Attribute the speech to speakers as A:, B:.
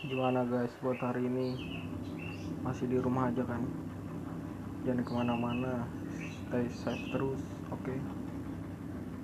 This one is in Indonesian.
A: gimana guys buat hari ini? Masih di rumah aja kan? Jangan ke mana-mana. Stay safe terus oke? okay?